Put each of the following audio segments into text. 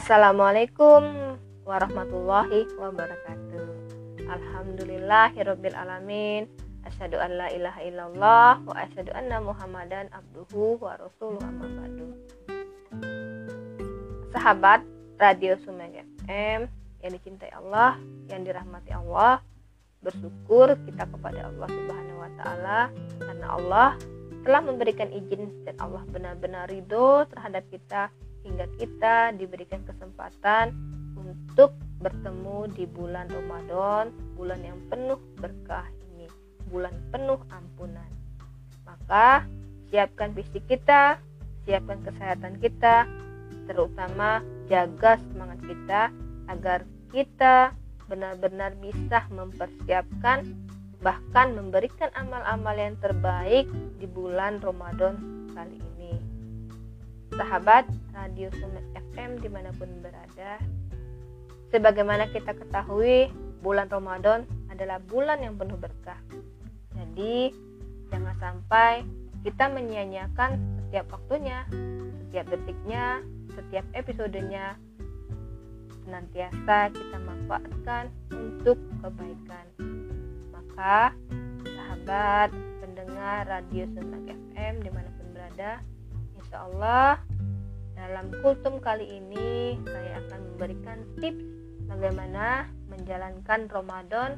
Assalamualaikum warahmatullahi wabarakatuh. Alhamdulillahirabbil alamin. Asyhadu an la ilaha illallah wa asyhadu anna Muhammadan abduhu wa rasuluhu amma ba'du. Sahabat Radio Sumeng FM yang dicintai Allah, yang dirahmati Allah, bersyukur kita kepada Allah Subhanahu wa taala karena Allah telah memberikan izin dan Allah benar-benar ridho terhadap kita hingga kita diberikan kesempatan untuk bertemu di bulan Ramadan, bulan yang penuh berkah ini, bulan penuh ampunan. Maka siapkan fisik kita, siapkan kesehatan kita, terutama jaga semangat kita agar kita benar-benar bisa mempersiapkan bahkan memberikan amal-amal yang terbaik di bulan Ramadan kali ini. Sahabat Radio Sumet FM di mana pun berada, sebagaimana kita ketahui bulan Ramadan adalah bulan yang penuh berkah. Jadi jangan sampai kita menyia-nyiakan setiap waktunya, setiap detiknya, setiap episodenya senantiasa kita manfaatkan untuk kebaikan. Maka sahabat pendengar Radio Sumet FM di mana pun berada, Insya Allah dalam kultum kali ini saya akan memberikan tips bagaimana menjalankan Ramadan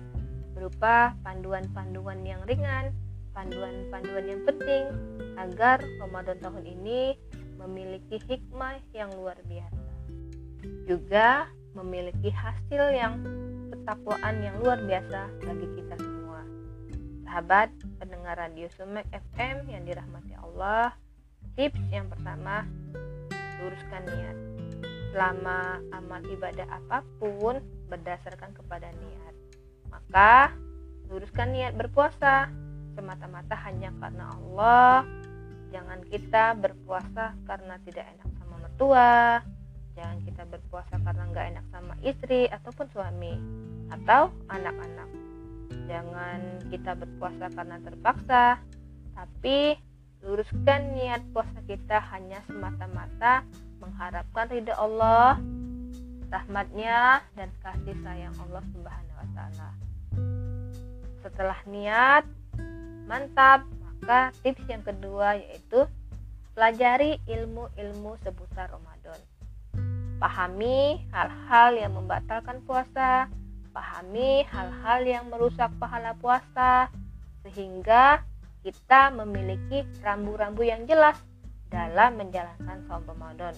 berupa panduan-panduan yang ringan, panduan-panduan yang penting agar Ramadan tahun ini memiliki hikmah yang luar biasa. Juga memiliki hasil yang ketakwaan yang luar biasa bagi kita semua. Sahabat pendengar Radio Sumek FM yang dirahmati Allah, Tips yang pertama, luruskan niat. Selama amal ibadah apa pun berdasarkan kepada niat. Maka, luruskan niat berpuasa semata-mata hanya karena Allah. Jangan kita berpuasa karena tidak enak sama mertua. Jangan kita berpuasa karena nggak enak sama istri ataupun suami atau anak-anak. Jangan kita berpuasa karena terpaksa, tapi luruskan niat puasa kita hanya semata-mata mengharapkan ridha Allah, rahmatnya dan kasih sayang Allah Subhanahu wa taala. Setelah niat mantap, maka tips yang kedua yaitu pelajari ilmu-ilmu seputar Ramadan. Pahami hal-hal yang membatalkan puasa, pahami hal-hal yang merusak pahala puasa sehingga kita memiliki rambu-rambu yang jelas dalam menjalankan saum Ramadan.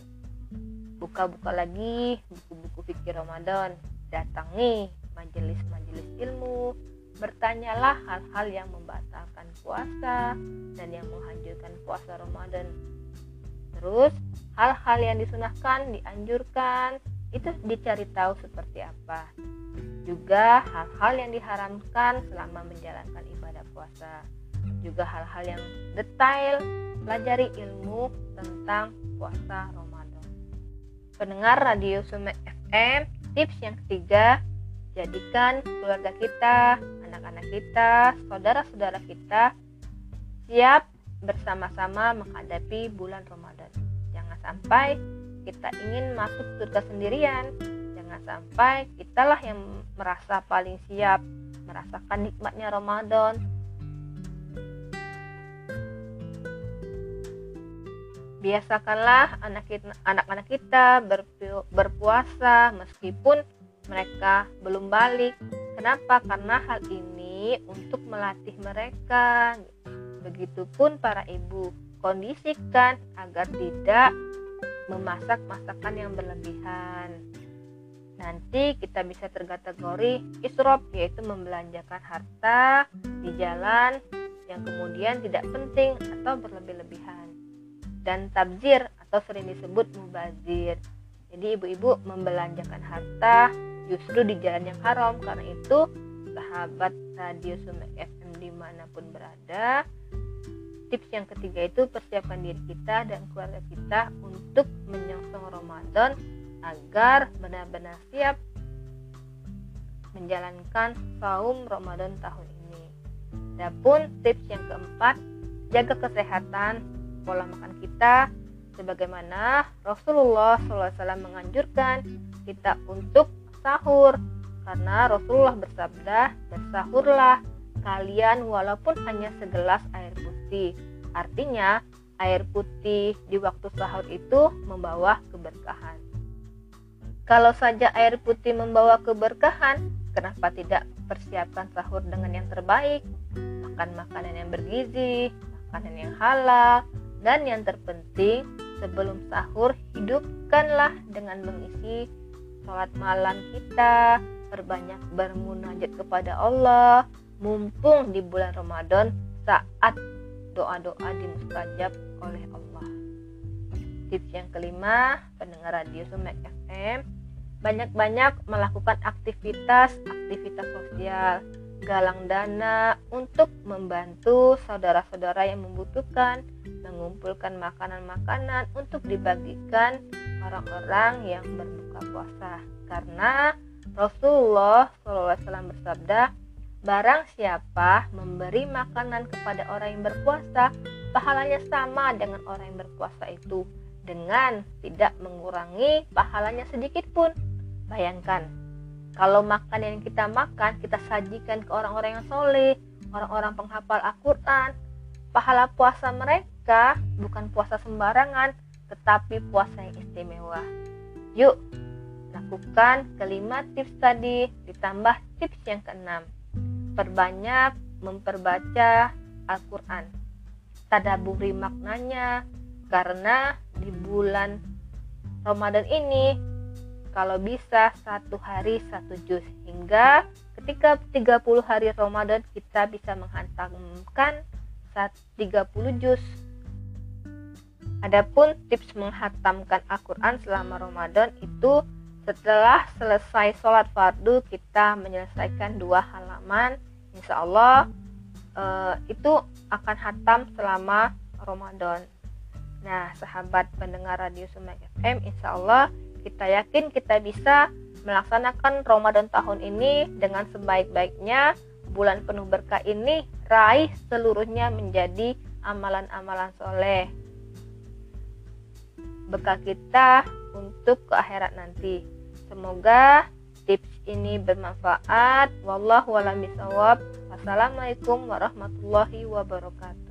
Buka-buka lagi buku-buku fikih Ramadan, datangi majelis-majelis ilmu, bertanyalah hal-hal yang membatalkan puasa dan yang menghancurkan puasa Ramadan. Terus, hal-hal yang disunahkan, dianjurkan, itu dicari tahu seperti apa. Juga hal-hal yang diharamkan selama menjalankan ibadah puasa juga hal-hal yang detail pelajari ilmu tentang puasa Ramadan. Pendengar Radio Sumek FM, tips yang ketiga, jadikan keluarga kita, anak-anak kita, saudara-saudara kita siap bersama-sama menghadapi bulan Ramadan. Jangan sampai kita ingin masuk surga sendirian. Jangan sampai kitalah yang merasa paling siap merasakan nikmatnya Ramadan, biasakanlah anak-anak kita berpuasa meskipun mereka belum balik. Kenapa? Karena hal ini untuk melatih mereka. Begitupun para ibu, kondisikan agar tidak memasak masakan yang berlebihan. Nanti kita bisa terkategori isrop yaitu membelanjakan harta di jalan yang kemudian tidak penting atau berlebih-lebihan dan tabzir atau sering disebut mubazir. Jadi ibu-ibu membelanjakan harta justru di jalan yang haram karena itu sahabat radio Sumek FM di mana pun berada tips yang ketiga itu persiapkan diri kita dan keluarga kita untuk menyongsong Ramadan agar benar-benar siap menjalankan saum Ramadan tahun ini. Adapun tips yang keempat, jaga kesehatan pola makan kita sebagaimana Rasulullah SAW menganjurkan kita untuk sahur. Karena Rasulullah bersabda bersahurlah kalian walaupun hanya segelas air putih. Artinya air putih di waktu sahur itu membawa keberkahan. Kalau saja air putih membawa keberkahan kenapa tidak persiapkan sahur dengan yang terbaik? Makan makanan yang bergizi makanan yang halal dan yang terpenting sebelum sahur hidupkanlah dengan mengisi sholat malam kita perbanyak bermunajat kepada Allah mumpung di bulan Ramadan saat doa-doa dimustajab oleh Allah. Tips yang kelima pendengar radio Sumek FM banyak-banyak melakukan aktivitas-aktivitas sosial galang dana untuk membantu saudara-saudara yang membutuhkan, mengumpulkan makanan-makanan untuk dibagikan orang-orang yang berbuka puasa. Karena Rasulullah SAW bersabda, barang siapa memberi makanan kepada orang yang berpuasa, pahalanya sama dengan orang yang berpuasa itu dengan tidak mengurangi pahalanya sedikit pun. Bayangkan, kalau makan yang kita makan, kita sajikan ke orang-orang yang soleh, orang-orang penghafal Al-Quran. Pahala puasa mereka bukan puasa sembarangan, tetapi puasa yang istimewa. Yuk, lakukan kelima tips tadi, ditambah tips yang keenam. Perbanyak memperbaca Al-Quran. Tadaburi maknanya, karena di bulan Ramadan ini kalau bisa satu hari satu juz hingga ketika 30 hari Ramadan kita bisa menghantamkan 30 juz Adapun tips menghatamkan Al-Quran selama Ramadan itu setelah selesai sholat fardu kita menyelesaikan dua halaman. Insya Allah eh, itu akan hatam selama Ramadan. Nah sahabat pendengar Radio Sumek FM Insya Allah kita yakin kita bisa melaksanakan Ramadan tahun ini dengan sebaik-baiknya. Bulan penuh berkah ini raih seluruhnya menjadi amalan-amalan soleh. Bekal kita untuk ke akhirat nanti. Semoga tips ini bermanfaat. Wallahu a'lam. Wassalamualaikum warahmatullahi wabarakatuh.